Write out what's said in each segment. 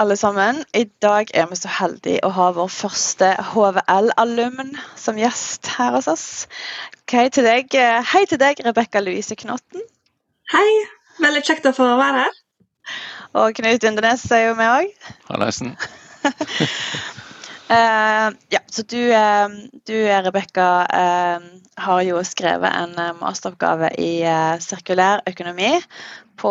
Alle sammen. I dag er vi så heldige å ha vår første HVL-alumn som gjest her hos oss. Hei til deg, Hei til deg Rebekka Louise Knotten. Hei. Veldig kjekt å få være her. Og Knut Undernes er jo med òg. Hallaisen. Uh, ja, så du, uh, du Rebekka, uh, har jo skrevet en masteroppgave i sirkulær økonomi på,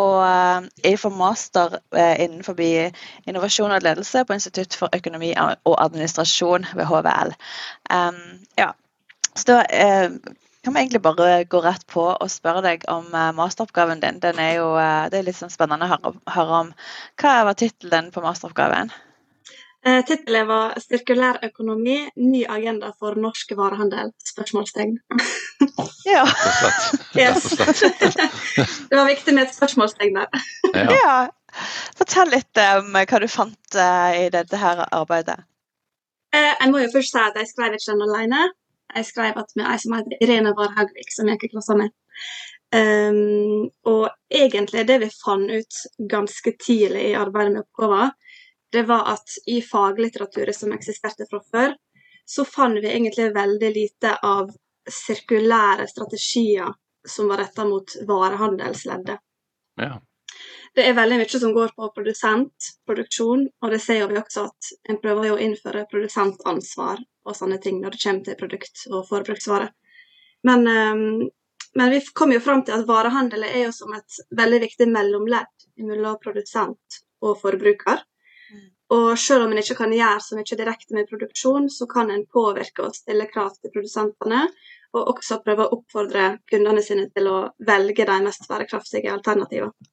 for master innenfor innovasjon og ledelse på Institutt for økonomi og administrasjon ved HVL. Um, ja, så da kan vi egentlig bare gå rett på og spørre deg om masteroppgaven din. Den er jo, det er litt sånn spennende å høre, høre om. Hva var tittelen på masteroppgaven? Eh, Tittelen var 'Sirkulær økonomi ny agenda for norsk varehandel?' spørsmålstegn. ja. yes. det var viktig med et spørsmålstegn der. ja. ja. Fortell litt om hva du fant uh, i dette her arbeidet. Eh, jeg må jo først si at jeg skrev ikke den alene. Jeg skrev at med ei som heter Irene Warhaugvik, som jeg gikk i klasse med. Um, og egentlig det vi fant ut ganske tidlig i arbeidet med oppgaven, det var at i faglitteraturet som eksisterte fra før, så fant vi egentlig veldig lite av sirkulære strategier som var retta mot varehandelsleddet. Ja. Det er veldig mye som går på produsent, produksjon, og det ser vi også at en prøver å innføre produsentansvar og sånne ting når det kommer til produkt og forbruksvarer. Men, um, men vi kom jo fram til at varehandel er jo som et veldig viktig mellomledd mellom produsent og forbruker. Og selv om en ikke kan gjøre så mye direkte med produksjon, så kan en påvirke og stille krav til produsentene, og også prøve å oppfordre kundene sine til å velge de mest bærekraftige alternativene.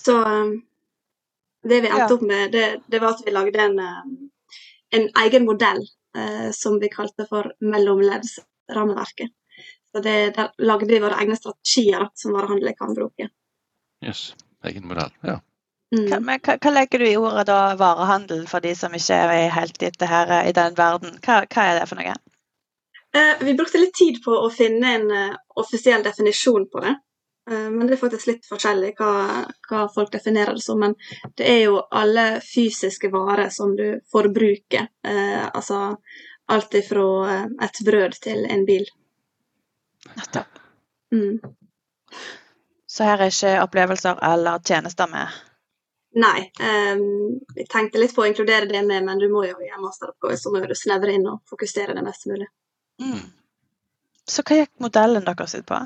Så um, det vi endte ja. opp med, det, det, var at vi lagde en, um, en egen modell eh, som vi kalte for mellomleddsrammeverket. Så det, Der lagde vi våre egne strategier som varehandler kan bruke. Yes, egen modell, ja. Mm. Hva, hva, hva, legger du i ordet da varehandel, for de som ikke er helt i, her, i den verden? Hva, hva, er det for noe? Eh, vi brukte litt tid på å finne en uh, offisiell definisjon på det. Uh, men det er faktisk litt forskjellig hva, hva, folk definerer det som. Men det er jo alle fysiske varer som du forbruker. Uh, altså alt ifra et brød til en bil. Nettopp. Mm. Så her er ikke opplevelser eller tjenester med? Nei. Um, jeg tenkte litt på å inkludere det med, men du må jo gjøre masteroppgave så må du snevre inn og fokusere det mest mulig. Mm. Så hva gikk modellen deres ut på?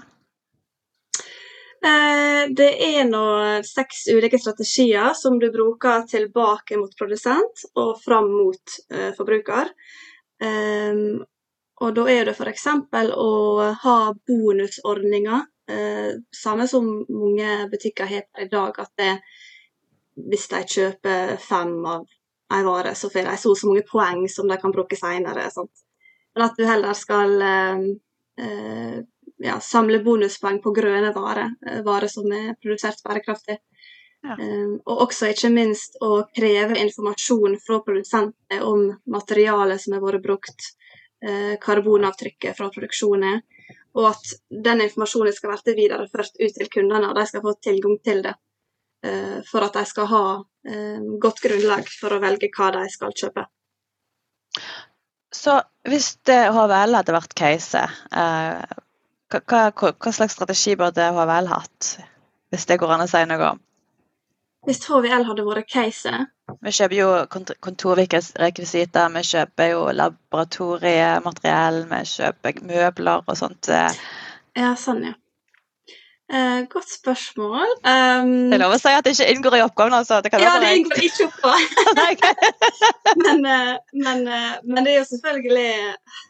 Uh, det er nå seks ulike strategier som du bruker tilbake mot produsent og fram mot uh, forbruker. Um, og da er det f.eks. å ha bonusordninger, uh, samme som mange butikker har i dag. at det er hvis de kjøper fem av en vare, så får de så så mange poeng som de kan bruke senere. Men at du heller skal eh, eh, ja, samle bonuspoeng på grønne varer, eh, varer som er produsert bærekraftig. Ja. Um, og også ikke minst å kreve informasjon fra produsentene om materialet som har vært brukt, uh, karbonavtrykket fra produksjonen, og at den informasjonen skal bli videreført ut til kundene, og de skal få tilgang til det. Eh, for at de skal ha eh, godt grunnlag for å velge hva de skal kjøpe. Så hvis HVL hadde vært case, eh, hva, hva, hva, slags strategi burde HVL hatt? Hvis det går an å si noe om? Hvis HVL hadde vært case Vi kjøper jo kontorrekvisitter, vi kjøper jo laboratoriemateriell, vi kjøper møbler og sånt. Ja, sånn, ja. Eh, godt spørsmål. Um, det er lov å si at det ikke inngår i oppgaven? altså. Det ja, det inngår ikke i oppgaven. men, eh, men, eh, men, det er jo selvfølgelig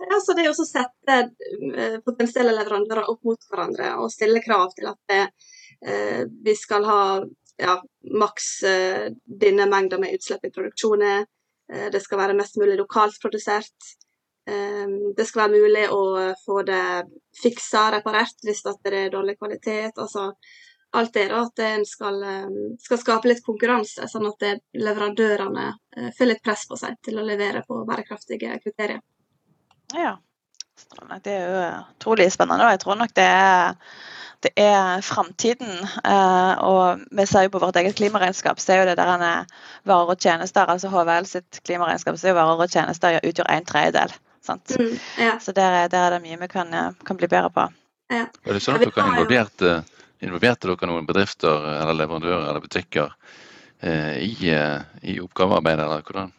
altså Det er jo å sette potensielle leverandører opp mot hverandre og stille krav til at det, uh, vi skal ha ja, maks eh, denne mengden med utslipp i produksjonen. Eh, det skal være mest mulig lokalt produsert. Eh, det skal være mulig å få det fiksa, reparert, hvis det er dårlig kvalitet. altså alt det da, at en skal, eh, skal, skape litt konkurranse, sånn at leverandørene eh, får litt press på seg til å levere på bærekraftige kriterier. Ja, det er jo utrolig spennende. og Jeg tror nok det er, det er framtiden. Eh, og vi ser jo på vårt eget klimaregnskap, så er jo det der varer og tjenester. altså HVL sitt klimaregnskap så er jo varer og tjenester utgjør en tredjedel. Mm, ja. Så der, der, er det mye vi kan, kan bli bedre på. Ja. Er det sånn at dere har involvert Involverte dere noen bedrifter eller leverandører eller butikker eh, i, eh, i oppgavearbeidet, eller hvordan?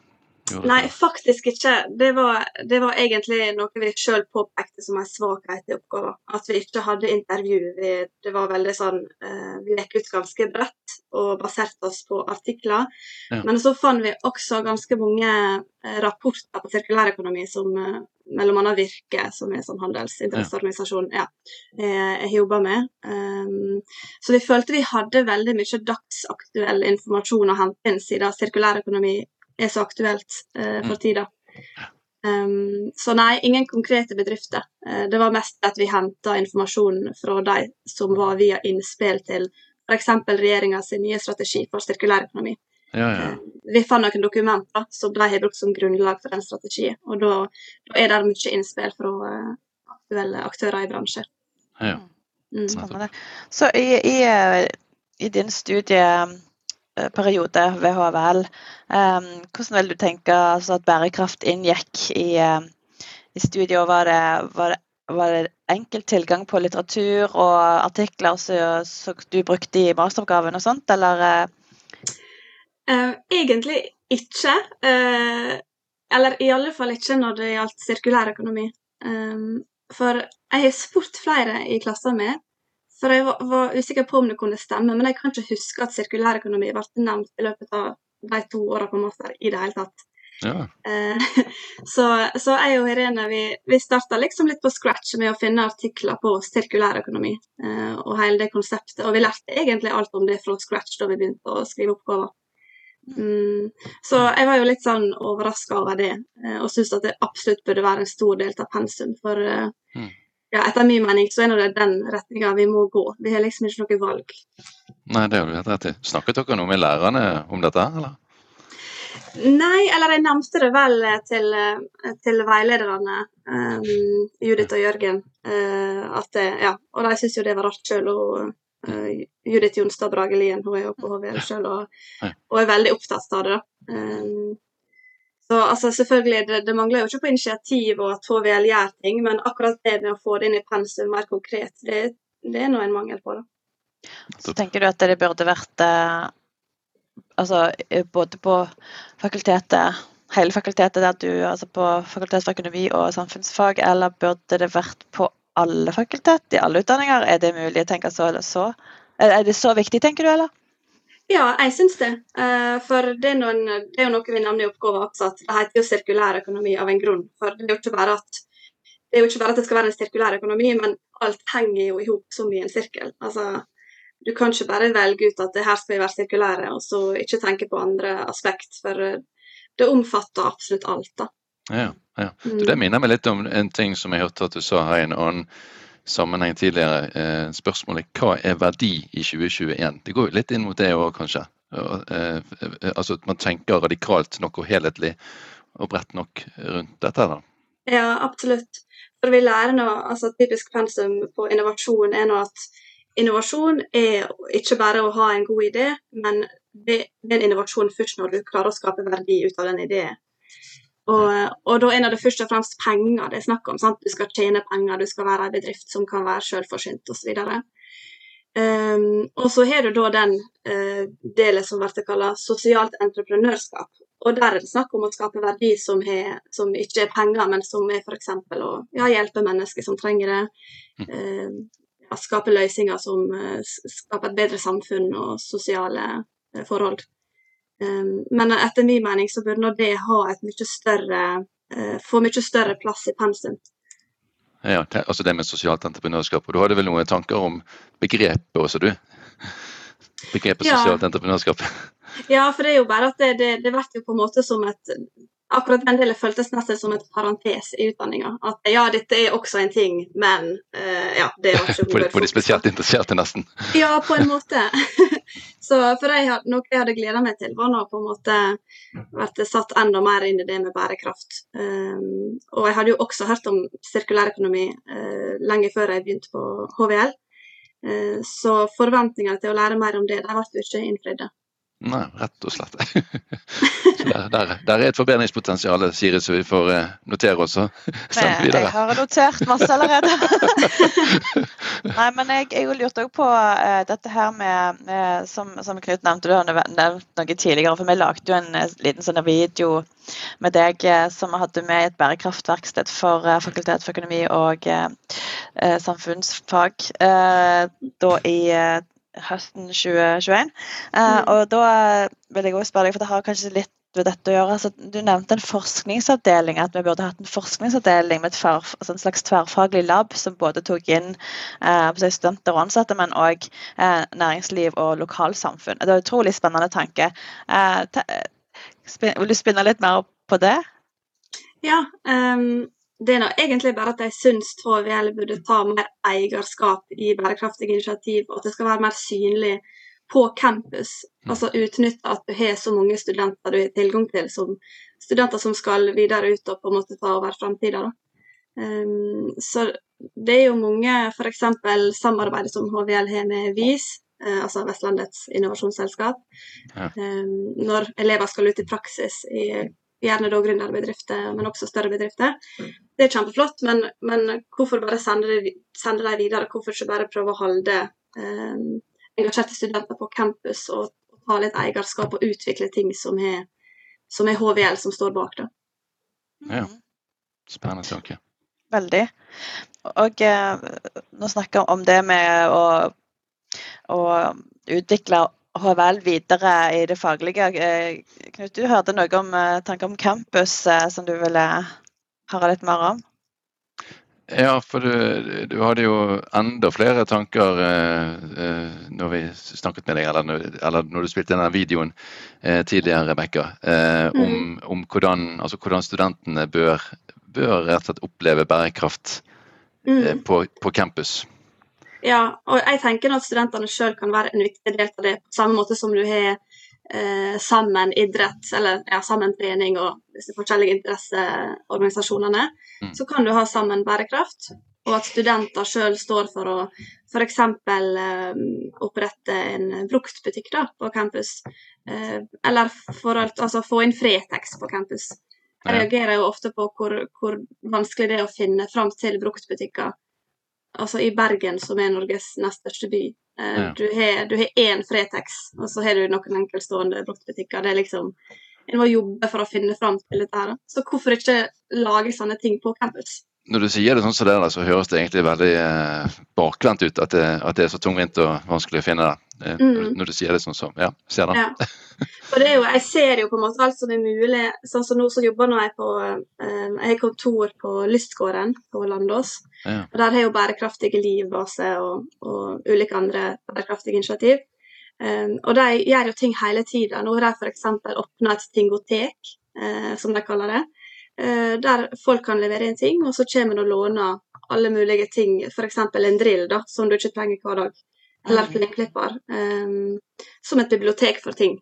Nei, faktisk ikke. Det var, det var egentlig noe vi sjøl påpekte som en svakhet i oppgaven. At vi ikke hadde intervju. Vi, det var veldig sånn uh, Vi gikk ut ganske bredt og baserte oss på artikler. Ja. Men så fant vi også ganske mange uh, rapporter på sirkulærøkonomi som uh, annet Virke, som er sånn handelsinteresseorganisasjon, ja, jeg jobber med. Um, så vi følte vi hadde veldig mye dagsaktuell informasjon å hente inn, siden sirkulærøkonomi er så aktuelt uh, for mm. tida. Um, så nei, ingen konkrete bedrifter. Uh, det var mest at vi henta informasjon fra de som var via innspill til f.eks. regjeringas nye strategi for sirkulærøkonomi. Ja, ja. Uh, vi fant noen dokumenter som de har brukt som grunnlag for den strategien. Og da, da er det mye innspill fra uh, aktuelle aktører i bransjen. Ja. Mm. Så i, i, i, din studieperiode ved HVL, um, hvordan vil du tenke altså, at bærekraft inngikk i, uh, i studiet? Var det, var, det, var det enkel tilgang på litteratur og artikler som du brukte i masteroppgaven og sånt, eller? Uh, Uh, egentlig ikke. Uh, eller i alle fall ikke når det gjaldt sirkulær økonomi. for jeg har spurt flere i klassen min, for jeg var, var, usikker på om det kunne stemme, men jeg kan ikke huske at sirkulærøkonomi ble nevnt i løpet av de to åra på master i det hele tatt. Ja. Uh, så, så, jeg og Irene vi, vi starta liksom litt på scratch med å finne artikler på sirkulærøkonomi eh, og hele det konseptet. Og vi lærte egentlig alt om det fra scratch da vi begynte å skrive oppgaver. Mm, så jeg var jo litt sånn overraska over det, eh, og syntes at det absolutt burde være en stor del av pensum. For eh, mm. Ja, etter min mening så er det den retninga vi må gå. Vi har liksom ikke noe valg. Nei, det har du helt rett i. Snakket dere noe med lærerne om dette, eller? Nei, eller jeg nevnte det vel til, til veilederne, um, Judith og Jørgen. Uh, at det, ja, og de syns jo det var rart sjøl. Uh, Judith Jonstad Bragelien hun er jo på HVL sjøl og, og, er veldig opptatt av det. Um, så altså, selvfølgelig, det, det, mangler jo ikke på initiativ og at HVL gjør ting, men akkurat det med å få det inn i pensum mer konkret, det, det er nå en mangel på. Da. Så tenker du at det burde vært eh, altså både på fakultetet hele fakultetet der du, altså på fakultet for økonomi og samfunnsfag, eller burde det vært på alle fakultet, i alle utdanninger? Er det mulig å tenke så eller så? Er det så viktig, tenker du, eller? Ja, jeg syns det. Eh, for det er, noen, det er, jo noe vi nevner i oppgaven også, at det heter jo sirkulær økonomi av en grunn. For det er jo ikke bare at det, ikke bare at det skal være en sirkulær økonomi, men alt henger jo i hop som i en sirkel. Altså, du kan ikke bare velge ut at det her skal vi være sirkulære, og så ikke tenke på andre aspekt. For det omfatter absolutt alt, da. Ja, ja. Du, det minner meg litt om en ting som jeg hørte at du sa her i en annen sammenheng tidligere. Eh, spørsmålet hva er verdi i 2021? Det går jo litt inn mot det òg, kanskje. Eh, altså at man tenker radikalt nok og helhetlig og bredt nok rundt dette. da. Ja, absolutt. For vi lærer nå, altså Typisk pensum på innovasjon er nå at innovasjon er ikke bare å ha en god idé, men det er en innovasjon først når du klarer å skape verdi ut av den ideen. Og, og, da er det først og fremst penger det er snakk om. Sant? Du skal tjene penger, du skal være en bedrift som kan være selvforsynt osv. Um, ehm, og så har du da den uh, delen som blir kalt sosialt entreprenørskap. Og der er det snakk om å skape verdi som, er, som ikke er penger, men som er f.eks. å ja, hjelpe mennesker som trenger det. Uh, ja, skape løsninger som uh, skaper et bedre samfunn og sosiale uh, forhold. Um, men etter min mening så burde det ha et mye større uh, få mye større plass i pensum. Ja, altså det med sosialt entreprenørskap. Og du hadde vel noen tanker om begrepet også, du? begrepet sosialt ja. entreprenørskap? Ja, for det er jo bare at det, det, det blir jo på en måte som et akkurat den delen føltes nesten som et parentes i utdanninga. At ja, dette er også en ting, men uh, ja, det var ikke For, for de spesielt interesserte, nesten? ja, på en måte. så for jeg, noe jeg hadde gleda meg til, var nå på en måte vært satt enda mer inn i det med bærekraft. Um, og jeg hadde jo også hørt om sirkulærøkonomi uh, lenge før jeg begynte på HVL. Uh, så forventningene til å lære mer om det, de ble ikke innfridde. Nei, rett og slett. der, der, der, er et forbedringspotensial, Siri, så vi får uh, notere oss og sende videre. Jeg har notert masse allerede. Nei, men jeg, jeg lurte òg på uh, dette her med, uh, som, som, Knut nevnte, du har nevnt noe tidligere. For vi lagde jo en uh, liten sånn video med deg som vi hadde med i et bærekraftverksted for Fakultet for økonomi og samfunnsfag da i høsten 2021. Uh, mm. Og da vil jeg også spørre deg, for det har kanskje litt ved dette å gjøre. Altså, du nevnte en forskningsavdeling, at vi burde hatt en forskningsavdeling med et far, altså en slags tverrfaglig lab som både tok inn eh, studenter og ansatte, men òg eh, næringsliv og lokalsamfunn. Det er en utrolig spennende tanke. Eh, vil du spinne litt mer på det? Ja. Um det er egentlig bare at jeg syns HVL burde ta mer eierskap i bærekraftige initiativ, og at det skal være mer synlig på campus. Mm. Altså utnytte at du har så mange studenter du har tilgang til, som studenter som skal videre ut og på en måte ta over framtida. Um, så det er jo mange f.eks. samarbeidet som HVL har med VIS, uh, altså Vestlandets innovasjonsselskap. Ja. Um, når elever skal ut i praksis i gjerne da gründerbedrifter, men også større bedrifter. Det er kjempeflott, men, men hvorfor bare sende dem sende videre? Hvorfor ikke bare prøve å holde eh, engasjerte studenter på campus og, og, ta litt eierskap og utvikle ting som er, som er HVL som står bak, da. Ja. Spennende tanke. Veldig. Og eh, nå snakker vi om det med å, å utvikle HVL videre i det faglige. Eh, Knut, du hørte noe om eh, tanker om campus eh, som du ville høre litt mer om? Ja, for du, du, hadde jo enda flere tanker eh, når vi snakket med deg, eller eller når du spilte denne videoen eh, tidligere, Rebekka, eh, mm. om, om hvordan, altså hvordan, studentene bør, bør, rett og slett oppleve bærekraft mm. på, på campus. Ja, og jeg tenker at studentene sjøl kan være en viktig del av det, på samme måte som du har eh, sammen idrett, eller ja, sammen trening og disse forskjellige interesseorganisasjonene. Mm. Så kan du ha sammen bærekraft, og at studenter sjøl står for å f.eks. Eh, opprette en bruktbutikk da, på campus. Eh, eller for altså, få inn Fretex på campus. Jeg reagerer jo ofte på hvor, hvor vanskelig det er å finne fram til bruktbutikker altså i Bergen, som er Norges nest største by. Eh, ja. Du har én Fretex, og så har du noen enkeltstående bruktbutikker. Det er liksom En må jobbe for å finne fram til dette her. Så hvorfor ikke lage sånne ting på campus? Når du sier det sånn som det der, så høres det egentlig veldig eh, bakvendt ut at det, at det, er så tungvint og vanskelig å finne det. Eh, mm. Når, du sier det sånn som Ja, ser den. Ja. Og det er jo, jeg ser jo på en måte alt som er mulig. Sånn som nå så jobber nå jeg på eh, Jeg har kontor på Lystgården på Landås. Ja. Og der har jo Bærekraftige livbase og, og ulike andre bærekraftige initiativ. Um, og de gjør jo ting hele tida. Nå har de f.eks. åpna et tingotek, som de kaller det. Der folk kan levere inn ting, og så kommer de og låner alle mulige ting. F.eks. en drill da, som du ikke trenger hver dag eller plenklipper, um, som et bibliotek for ting.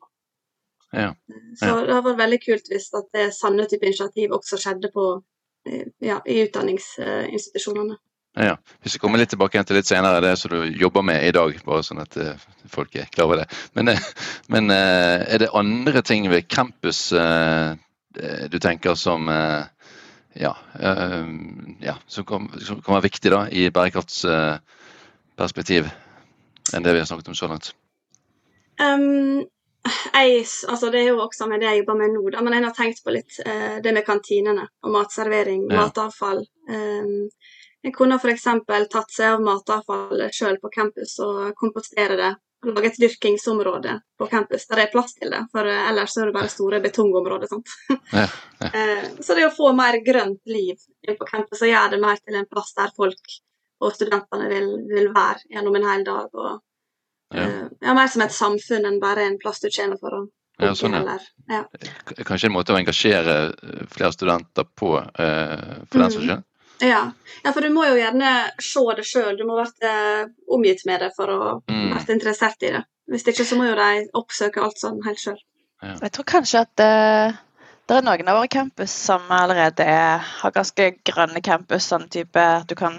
Ja. Så det hadde vært veldig kult hvis at det samme type initiativ også skjedde på, eh, ja, i utdanningsinstitusjonene. Ja, vi kommer litt tilbake til litt senere, det som du jobber med i dag, bare sånn at uh, folk er klar over det. Men, uh, men er det andre ting ved campus du tenker som ja, ja, som kan, være viktig da, i bærekraftsperspektiv? Enn det vi har snakket om så langt? Um, jeg, altså det er jo også med det jeg jobber med nå, da, men jeg har tenkt på litt uh, det med kantinene og matservering, ja. matavfall. Um, jeg kunne f.eks. tatt seg av matavfall sjøl på campus og kompostere det. Lage et dyrkingsområde på campus der det er plass til det, for uh, ellers er det bare store betongområder. Ja, ja. uh, så det å få mer grønt liv på campus og gjøre det mer til en plass der folk og studentene vil, vil være gjennom en hel dag. Og, Ja. Uh, ja, mer som et samfunn enn bare en plass du tjener for å Ja, sånn, ja. ja. Kanskje en måte å engasjere eh, flere studenter på, uh, for den saks Mm. skyld? Ja. ja, for du må jo gjerne se det sjøl. Du må være uh, omgitt med det for å Mm. være interessert i det. Hvis ikke så må jo de oppsøke alt sånn helt sjøl. Jeg tror kanskje at det er noen av våre campus som allerede er, har ganske grønne campus, sånn type at du kan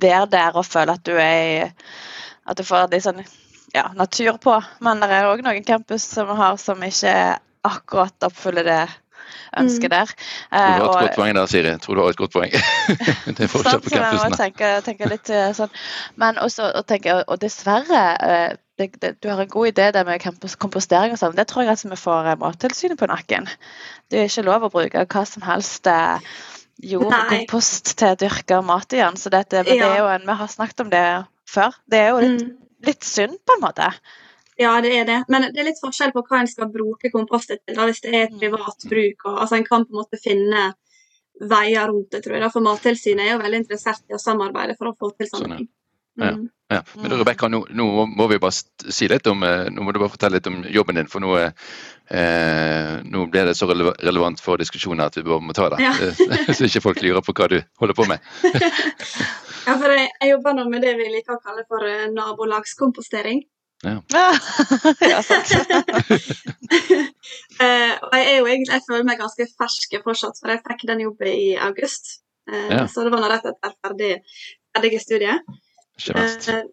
være der og føle at du er i At du får litt sånn ja, natur på. Men det er òg noen campus som har som ikke akkurat oppfyller det ønsket der. Du Eh, har et og- godt poeng der, Siri. Jeg tror du har et godt poeng. det er fortsatt Sant, på så jeg må campusene. tenke, tenke litt eh, sånn. Men også å tenke, og dessverre eh, det, det, Du har en god idé det med campus, kompostering og sånn. Det tror jeg at vi får eh, Mattilsynet på nakken. Det er ikke lov å bruke hva som helst eh, jord og kompost til å dyrke mat igjen. Så dette, men det er jo en, vi har snakket om det før. Det er jo litt, Mm. litt synd, på en måte. Ja, det er det. Men det er litt forskjell på hva en skal bruke kompostet til. Da, hvis det er et Mm. privat bruk. Og, altså En kan på en måte finne veier rundt det, tror jeg. Da. For Mattilsynet er jo veldig interessert i å samarbeide for å få til Sånn, sånne ja. ting. Ja. Mm. Ja. Men Rebekka, Rebecca, nå, nå må vi bare si litt om eh, Nå må du bare fortelle litt om jobben din, for nå, eh, nå ble det så relevant for diskusjonen at vi bare må ta det. Ja. Så ikke folk lurer på hva du holder på med. Ja, for jeg, jeg jobber nå med det vi liker å kalle for eh, nabolagskompostering. ja, sant. Eh, og jeg er jo egentlig, jeg føler meg ganske fersk fortsatt, for jeg fikk den jobben i august. Eh, Ja. Så det var nå rett etter ferdig, ferdige studiet. Ikke verst. Eh,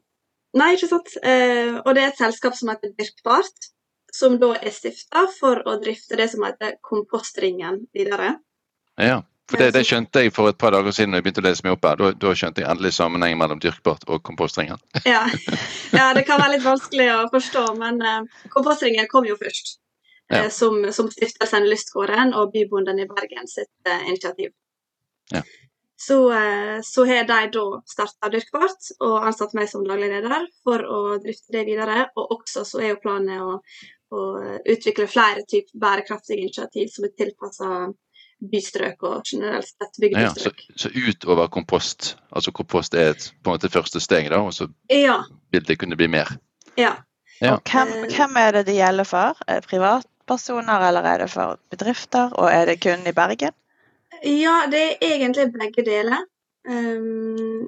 nei, ikke sant. Eh, og det er et selskap som heter Dyrkbart, som da er stifta for å drifte det som heter Kompostringen videre. Ja. For det, det skjønte jeg for et par dager siden da jeg begynte å lese meg opp her. Da, da skjønte jeg endelig sammenhengen mellom dyrkbart og kompostringen. Ja. ja, det kan være litt vanskelig å forstå, men eh, Kompostringen kom jo først. Ja. Eh, som, som stiftelsen Lystgården og Bybonden i Bergen sitt eh, initiativ. Ja. Så, eh, så har de da starta Dyrkbart og ansatt meg som daglig leder for å drifte det videre. Og også så er jo planen å, å utvikle flere typer bærekraftige initiativ som er tilpassa bystrøk og generelt sett Ja, så, så utover kompost. Altså kompost er et på en måte første steg, da, og så Ja, vil det kunne bli mer. ja. Ja. Og hvem, hvem er det det gjelder for? Er privatpersoner, eller er det for bedrifter? Og er det kun i Bergen? Ja, det er egentlig begge deler. Um,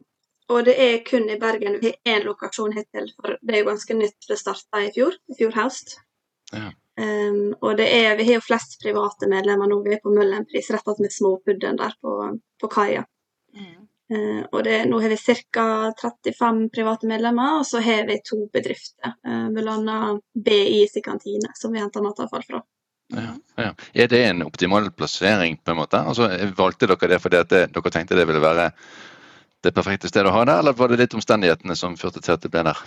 og det er kun i Bergen vi har én lokasjon hittil, for det er jo ganske nytt. Det starta i fjor, i fjor høst. Ja. Um, og det er, vi har jo flest private medlemmer nå. Vi er på Møllenpris, rett ved Småpudden der på, på kaia. Uh, og det, nå har vi ca. 35 private medlemmer, og så har vi to bedrifter. Uh, Bl.a. BI sin kantine, som vi henter matavfall fra. Er det en optimal plassering, på en måte? Altså, Valgte dere det fordi det, dere tenkte det ville være det perfekte stedet å ha det, eller var det litt omstendighetene som førte til at det ble der?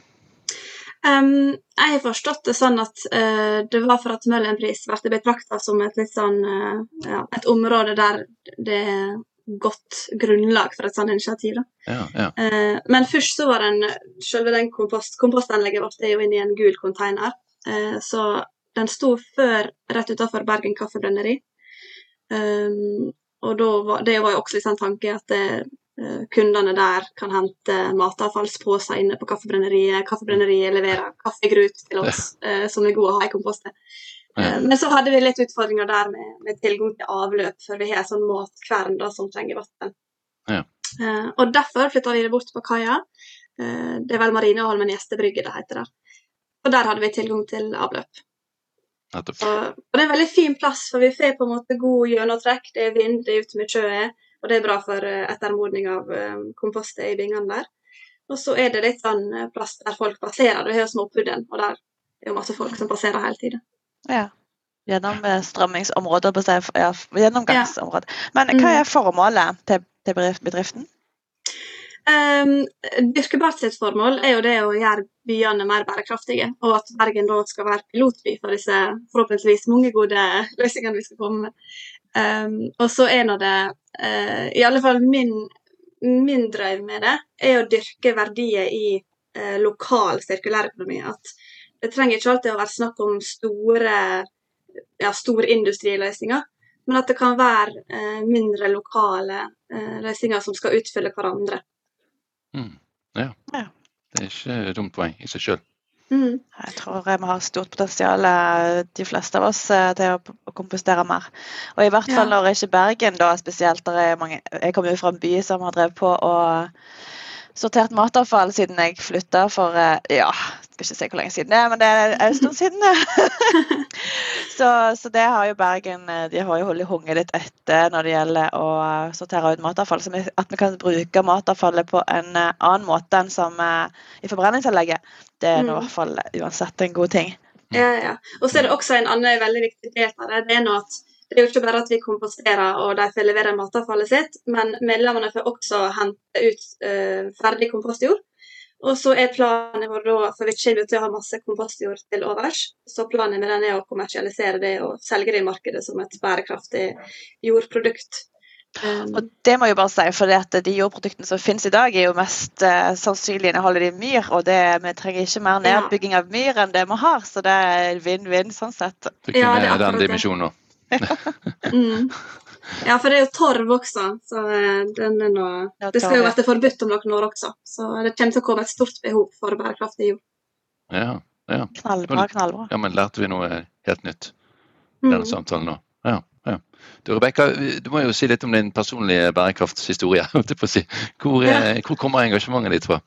Um, jeg har forstått det sånn at uh, det var for at Møhlenpris ble betrakta som et litt sånn uh, ja, et område der det er godt grunnlag for et sånt initiativ. Da. Ja, ja. Uh, men først så var den selve den kompost, kompostanlegget vårt er jo inne i en gul container. Så den sto før rett utenfor Bergen Kaffebrenneri. Um, og var, det var jo også sånn tanke at det, uh, kundene der kan hente matavfallsposer inne på Kaffebrenneriet. Kaffebrenneriet leverer kaffegrut til oss, eh, som er god å ha i kompostet. Ja. Eh, Men så hadde vi litt utfordringer der med, med tilgang til avløp, for vi har en sånn matkvern da, som trenger vann. Ja. Eh, og derfor flytta vi det bort på kaia. Eh, det er vel Marineholmen gjestebrygge det heter der. Og der hadde vi tilgang til avløp. Nettopp. Og, det er en veldig fin plass, for vi får på en måte god gjennomtrekk. Det er vind, det er ute med sjøen, og det er bra for eh, ettermodning av eh, kompostet i bingene der. Og så er det litt sånn eh, plass der folk passerer. Du har jo Småpudden, og der er jo masse folk som passerer hele tiden. Ja. Gjennom strømmingsområder, på seg, ja, gjennomgangsområder. Men hva Mm. er formålet til bedriften? Um, sitt formål er jo det å gjøre byene mer bærekraftige, og at Bergen da skal være pilotby for disse forhåpentligvis mange gode løsningene vi skal komme med. Um, og så er nå det uh, I alle fall min, min drøm med det er å dyrke verdier i uh, lokal sirkulærøkonomi. At det trenger ikke alltid å være snakk om store ja, store industriløsninger, men at det kan være uh, mindre lokale løsninger som skal utfylle hverandre. Mm. Ja. Ja. Det er ikke et dumt poeng i seg sjøl. Mm. Jeg tror vi har stort potensial, de fleste av oss, til å kompostere mer. Og i hvert fall Ja. når ikke Bergen da spesielt der er mange, Jeg kommer jo fra en by som har drevet på og sortert matavfall siden jeg flytta for eh, ja, skal ikke si hvor lenge siden det er, men det er en stund siden. så, så det har jo Bergen eh, De har jo holdt hunget litt etter når det gjelder å sortere ut matavfall. Så at vi kan bruke matavfallet på en eh, annen måte enn som eh, i forbrenningsanlegget, det er nå i Mm. hvert fall uansett en god ting. Ja, ja. Og så er det også en annen veldig viktig del av det. Det er nå at det er jo ikke bare at vi komposterer og de får levere matavfallet sitt, men medlemmene får også hente ut uh, ferdig kompostjord. Og så er planen vår da, for vi kommer til å ha masse kompostjord til overs, så planen med den er å kommersialisere det og selge det i markedet som et bærekraftig jordprodukt. Um, Og det må jeg bare si, for det at de jordproduktene som finnes i dag, er jo mest uh, sannsynlig inneholder de myr, og det, vi trenger ikke mer nedbygging av myr enn det vi har, så det er vinn-vinn sånn sett. Så Ja, det er den det. dimensjonen òg. Mm. Ja, for det er jo torv også, så eh, den er nå Det skal jo bli forbudt om noen år også, så det kommer til å komme et stort behov for bærekraftig jord. Ja, ja. Knallbra, knallbra. ja, men lærte vi noe helt nytt i Mm. denne samtalen nå? Ja. ja. Du Rebekka, du må jo si litt om din personlige bærekraftshistorie. Hvor, eh, hvor kommer engasjementet ditt fra?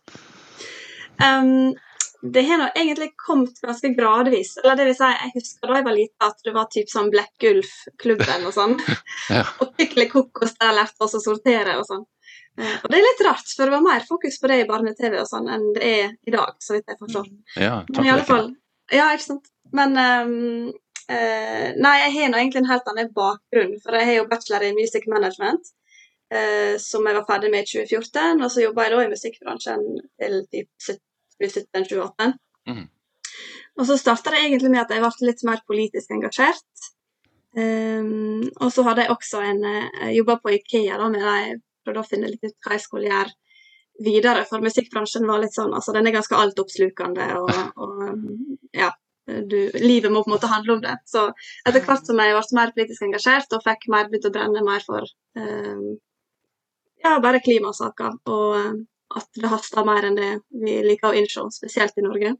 Um, det har nå egentlig kommet ganske gradvis. Eller det vil si, jeg husker da jeg var liten at det var typ sånn Black Gulf-klubben og sånn. Ja. og Pikkeli kokos der lærte oss å sortere og sånn. Eh, og det er litt rart, for det var mer fokus på det i barne-TV og sånn enn det er i dag, så vidt jeg forstår. Ja, Men i alle fall Ja, ikke sant. Men um, uh, Nei, jeg har nå egentlig en helt annen bakgrunn. For jeg har jo bachelor i music management, Uh, som jeg var ferdig med i 2014. Og så jobba jeg da i musikkbransjen til typ 17-2018. Mm. Og så starta det egentlig med at jeg ble litt mer politisk engasjert. Um, og så hadde jeg også en uh, jobba på Ikea da, med jeg prøvde å finne litt ut hva jeg skulle gjøre videre, for musikkbransjen var litt sånn, altså den er ganske altoppslukende, og, og ja, du, livet må på en måte handle om det. Så etter hvert som jeg ble mer politisk engasjert og fikk mer begynt å brenne mer for um, ja, bare klimasaker, og eh, at det haster mer enn det vi liker å innse, spesielt i Norge.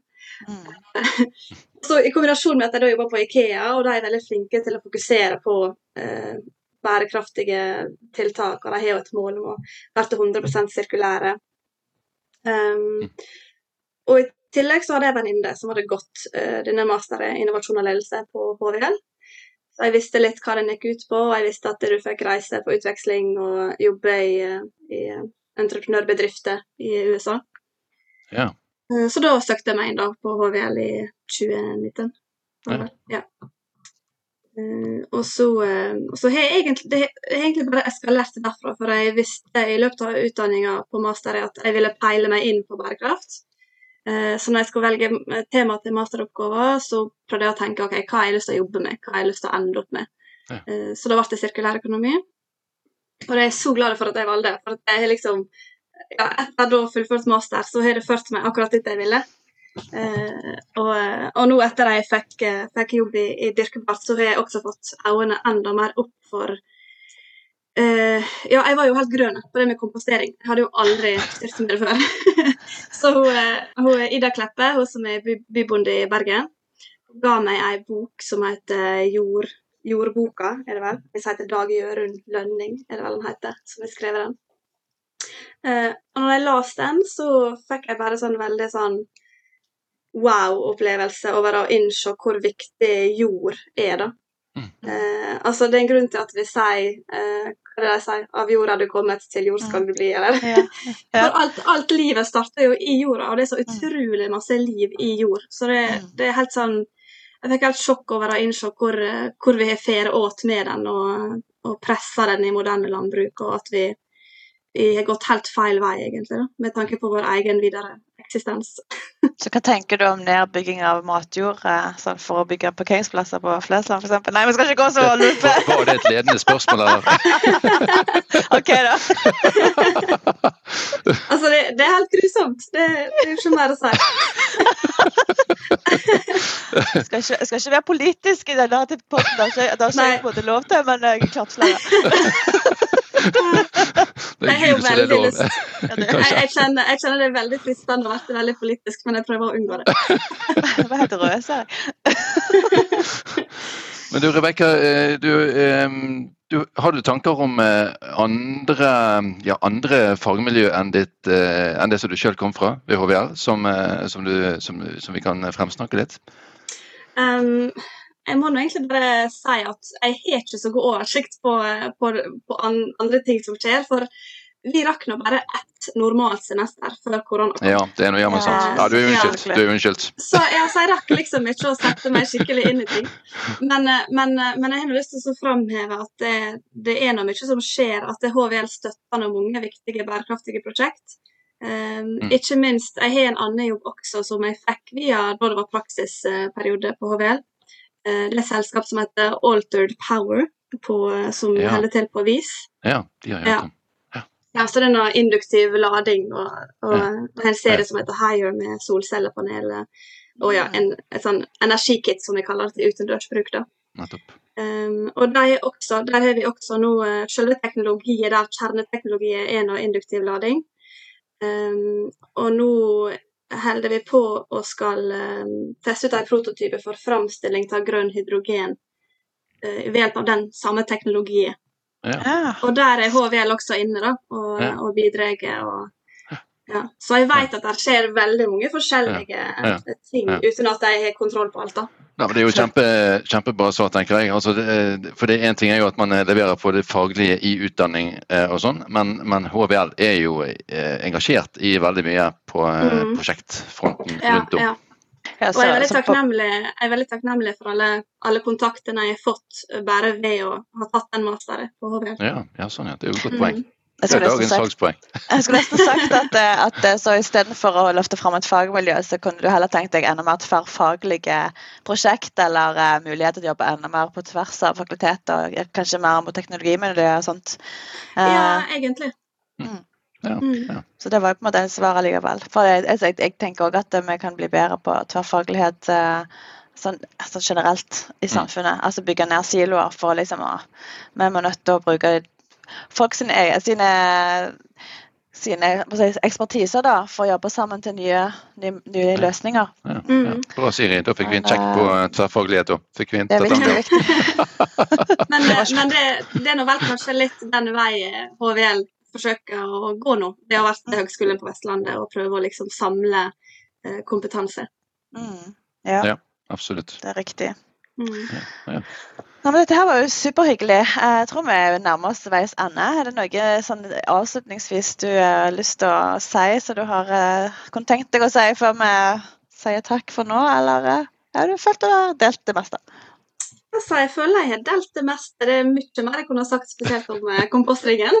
Mm. Så I kombinasjon med at jeg da jobber på Ikea, og de er veldig flinke til å fokusere på eh, bærekraftige tiltak, og de har jo et mål om å være 100 sirkulære. Um, og i tillegg så hadde jeg en venninne som hadde gått eh, denne masteren i innovasjon og ledelse på HVL. Så jeg visste litt hva den gikk ut på, og jeg visste at du fikk reise på utveksling og jobbe i, eh, i eh, entreprenørbedrifter i USA. Ja. Eh, Så da søkte jeg meg inn da på HVL i 2019. Ja. Ja. Eh, og så, eh, og så har jeg egentlig, det har egentlig bare eskalert derfra, for jeg visste i løpet av utdanninga på master at jeg ville peile meg inn på bærekraft. Så når jeg skulle velge tema til masteroppgaven, så prøvde jeg å tenke ok, hva har jeg lyst til å jobbe med, hva har jeg lyst til å ende opp med. Ja. Så da ble det sirkulær økonomi. Og jeg er så glad for at jeg valgte det, for at jeg har liksom ja, etter da fullført master, så har det ført meg akkurat dit jeg ville. Eh, og, og nå etter at jeg fikk, eh, fikk jobb i, i Dyrkebart, så har jeg også fått øynene enda mer opp for eh, Ja, jeg var jo helt grønn på det med kompostering. Jeg hadde jo aldri styrt med det før. så hun, eh, hun Ida Kleppe, hun som er by, bybonde i Bergen, ga meg ei bok som heter Jord, Jordboka, er det vel? Hvis heter Dag Jørund Lønning, er det vel den heter, som har skrevet den. Eh, og når jeg leste den, så fikk jeg bare sånn veldig sånn wow-opplevelse over å innse hvor viktig jord er, da. Mm. Eh, altså, det er en grunn til at vi sier eh, Hva er det de sier? Av jorda du kommet, til jord skal du bli, eller? Ja. Ja. For alt, alt livet starter jo i jorda, og det er så Mm. utrolig masse liv i jord. Så det, Mm. det er helt sånn Jeg fikk helt sjokk over å innse hvor, hvor vi har fære åt med den, og, og pressa den i moderne landbruk, og at vi, vi har gått helt feil vei, egentlig, da, med tanke på vår egen videre eksistens. Så hva tenker du om nedbygging av matjord eh, sånn for å bygge parkeringsplasser på Flesland f.eks.? Nei, vi skal ikke gå så lupe! Var, var det et ledende spørsmål, eller? OK, da. Altså, det, det er helt grusomt. Det, det er jo ikke mer å si. Jeg skal ikke, jeg skal ikke være politisk i denne podden. Det har ikke- jeg både lov til, men jeg er flere. Det er Gud, så det er lov. lyst jeg, kjenner, jeg kjenner det er veldig fristende å være veldig politisk, men jeg prøver å unngå det. Det var helt røse. Men du Rebekka, eh, du, eh, du, har du tanker om eh, andre, ja, andre fagmiljø enn, ditt, eh, enn det som du sjøl kom fra ved HVR, som, eh, som, du, som, som vi kan fremsnakke litt? Um, jeg må nå egentlig bare si at jeg har ikke så god oversikt på, på, på andre ting som skjer. For vi rakk nå bare ett normalt semester før korona kom. Ja, det er noe jammen sant. Ja, du er unnskyldt. Du er unnskyldt. Så, ja, så jeg rakk liksom ikke å sette meg skikkelig inn i ting. Men, eh, men, eh, men jeg har lyst til å framheve at det, det er noe mye som skjer. At det HVL støtter noen mange viktige bærekraftige prosjekt. Um, Mm. Ikke minst, Jeg har en annen jobb også som jeg fikk via da det var praksisperiode på HVL. Eh, Det er et selskap som heter Altered Power, på, eh, som Ja. holder til på Vis. Ja, de har gjort det. hørt om. Ja, så det er noe induktiv lading og, og Ja. en serie som heter Higher med solcellepanel Og ja, en, et sånn energikit som vi kaller det til utendørsbruk. da. Nettopp. Um, og der, er også, der har vi også nå uh, selve teknologien der kjerneteknologiet er noe induktiv lading. Um, og nå holder vi på og skal um, teste ut en prototype for framstilling av grønn hydrogen uh, ved hjelp av den samme teknologien. Ja. Og der er HVL også inne, da, og, Ja. og bidrar. Og, ja. Så jeg vet at det skjer veldig mange forskjellige Ja. eh, ting Ja. uten at jeg har kontroll på alt. da. Ja, men det er jo kjempe, kjempebra svar, tenker jeg. Altså, det, er- for det Én ting er jo at man eh, leverer på det faglige i utdanning eh, og sånn, men, men HVL er jo eh, engasjert i veldig mye på eh, Mm. prosjektfronten rundt om. Og jeg er veldig takknemlig, er veldig takknemlig for alle, alle kontaktene jeg har fått bare ved å ha tatt den masteren på HVL. Ja, ja, sånn ja. Det er jo et godt poeng. Mm. jeg Det er skulle sagt, salgspoeng. jeg skulle nesten sagt at, eh, at eh, så istedenfor å løfte fram et fagmiljø, så kunne du heller tenkt deg enda mer tverrfaglige prosjekt, eller uh, muligheter til å jobbe enda mer på tvers av fakulteter, kanskje mer mot teknologimiljø og sånt. Uh, Ja, egentlig. Mm. Ja. Så det var på en måte en svar allikevel. For jeg, jeg, jeg tenker òg at vi kan bli bedre på tverrfaglighet eh, sånn, altså generelt i samfunnet. Altså bygge ned siloer for liksom å Vi må nødt til å bruke folk sine, sine, sine hva skal jeg si, ekspertiser da, for å jobbe sammen til nye, nye, nye løsninger. Ja, ja. Mm. Bra, Siri. Da fikk vi en sjekk på eh, tverrfaglighet òg. Fikk vi Det er viktig. viktig. Men, eh, men det, det er nå vel kanskje litt den vei eh, HVL forsøker å gå nå. Det har vært til Høgskolen på Vestlandet å prøve å liksom samle eh, kompetanse. Mm. Ja, Ja. Absolutt. det er riktig. Mm. Nei, men dette her var jo superhyggelig. Jeg tror vi nærmer oss veis ende. Er det noe sånn avslutningsvis du har lyst til å si, som du har eh, kunne tenkt deg å si før vi sier takk for nå, eller eh, har du følt du har delt det meste? Altså, jeg føler jeg har delt det meste. Det er mye mer jeg kunne ha sagt spesielt om eh, kompostringen.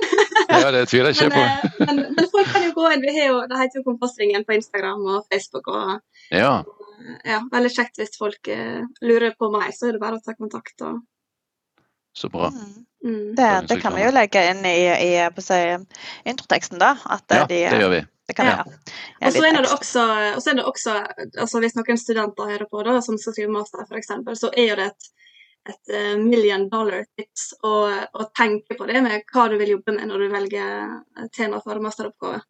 Ja, det tviler jeg Men, ikke på. eh, men, men folk kan jo gå inn. Vi har jo, det heter jo Kompostringen på Instagram og Facebook. og Ja, eh, ja, Veldig kjekt hvis folk uh, lurer på meg, så er det bare å ta kontakt. Og, så bra. Mm. mm. Det, det kan vi jo legge inn i, i si, introteksten, da. At Ja, de, det gjør vi. det kan vi Ja. Og så er det også, og så er det også altså Hvis noen studenter hører på da, som skal skrive master, f.eks., så er jo det et, et eh, million dollar tips å, å tenke på det med hva du vil jobbe med når du velger eh, tema for masteroppgave.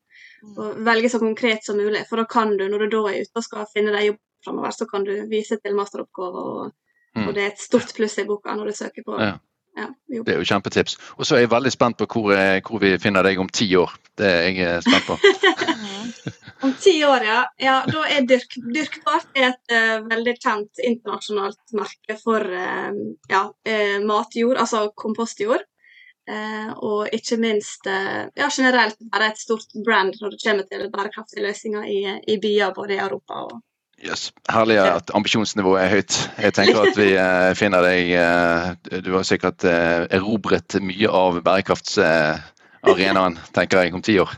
Mm. Og velge så konkret som mulig, for da kan du, når du da er ute og skal finne deg jobb framover, så kan du vise til masteroppgave, og, Mm. og det er et stort pluss i boka når du søker på Ja. Ja. Det er jo kjempetips. Og så er jeg veldig spent på hvor, eh, hvor vi finner deg om ti år. Det er jeg eh, spent på. Om ti år, ja. ja da er dyrk, Dyrkbart er et uh, veldig kjent internasjonalt merke for uh, ja, uh, matjord, altså kompostjord. Eh, og ikke minst ja, generelt bare et stort brand når det kommer til bærekraftige løsninger i, i byer både i Europa og Yes. Herlig at ambisjonsnivået er høyt. Jeg tenker at vi eh, finner deg eh, Du har sikkert eh, erobret mye av bærekraftsarenaen, tenker jeg, om ti år.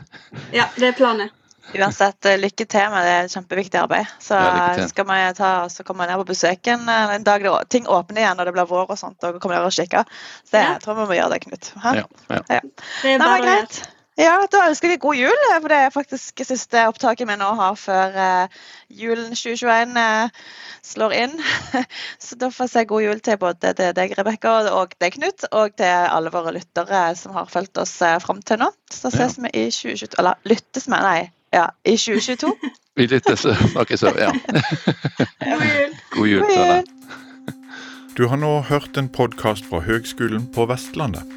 Ja, det er planen. Uansett, lykke til med det kjempeviktige arbeidet. Så Ja, skal vi ta, så kommer vi ned på besøk en, en dag da ting åpner igjen og det blir vår og sånt. og kommer dere og kikker. Så jeg Ja. tror vi må gjøre det, Knut. Ja, ja. Det er bare å gjøre. greit. Ja, da ønsker vi god jul. For det er faktisk siste opptaket vi nå har før uh, julen 2021 uh, slår inn. Så da får jeg si god jul til både til deg, Rebekka, og deg, Knut, og til alle våre lyttere som har fulgt oss fram til nå. Så ses ja. vi i 2022 Eller lyttes vi, nei. Ja, i 2022. vi lyttes, snakkes så, ja. god jul. God jul til deg. Du har nå hørt en podkast fra Høgskolen på Vestlandet.